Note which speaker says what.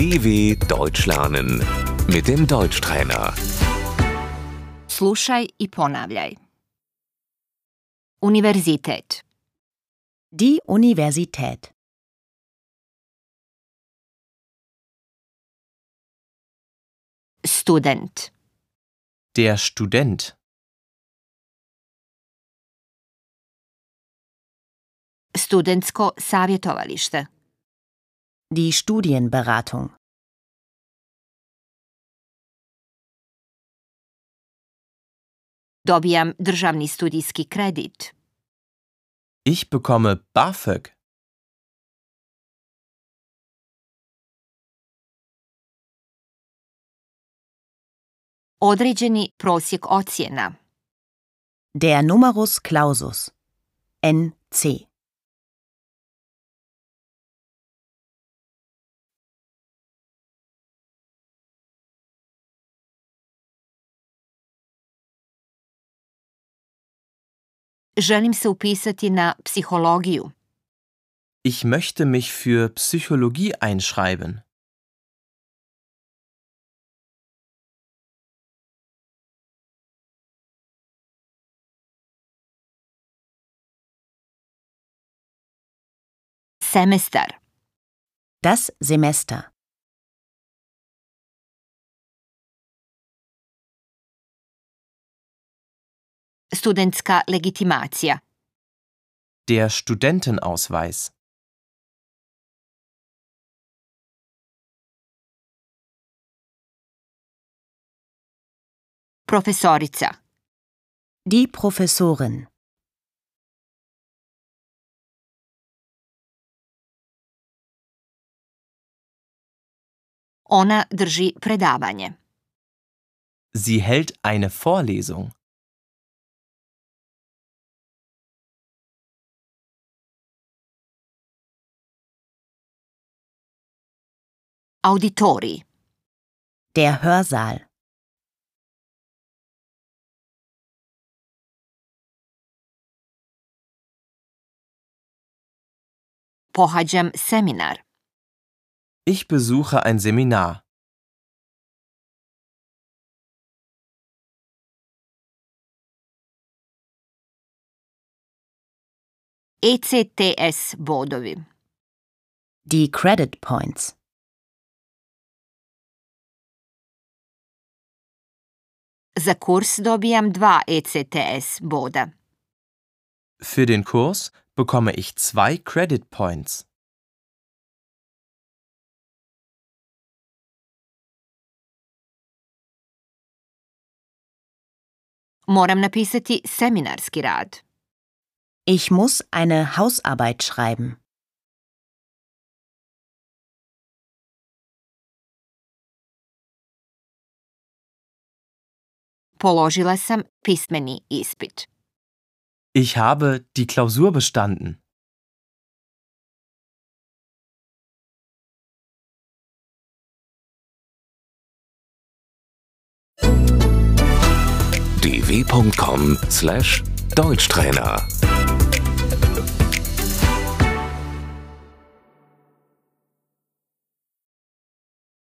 Speaker 1: DW Deutsch lernen mit dem Deutschtrainer.
Speaker 2: Slušaj i ponavljaj. Univerzitet,
Speaker 3: Die Universität.
Speaker 2: student,
Speaker 4: Der Student.
Speaker 2: studentsko savjetovalište,
Speaker 3: Die Studienberatung.
Speaker 2: dobijam državni studijski kredit,
Speaker 4: Ich bekomme BAföG.
Speaker 2: određeni prosjek ocjena,
Speaker 3: Der Numerus Clausus. NC.
Speaker 2: Želim se upisati na psihologiju,
Speaker 4: Ich möchte mich für Psychologie einschreiben.
Speaker 2: semestar,
Speaker 3: Das Semester.
Speaker 2: Studentska legitimacija,
Speaker 4: Der Studentenausweis.
Speaker 2: profesorica,
Speaker 3: Die Professorin.
Speaker 2: ona drži predavanje,
Speaker 4: Sie hält eine Vorlesung.
Speaker 2: Auditorij,
Speaker 3: Der Hörsaal.
Speaker 2: pohađam seminar,
Speaker 4: Ich besuche ein Seminar.
Speaker 2: ECTS bodovi,
Speaker 3: Die Credit Points.
Speaker 2: Za kurs dobijam dva ECTS boda,
Speaker 4: Für den Kurs bekomme ich zwei Credit Points.
Speaker 2: moram napisati seminarski rad,
Speaker 3: Ich muss eine Hausarbeit schreiben.
Speaker 2: Položila sam pismeni ispit.
Speaker 4: Ich habe die Klausur bestanden.
Speaker 1: dw.com/deutschtrainer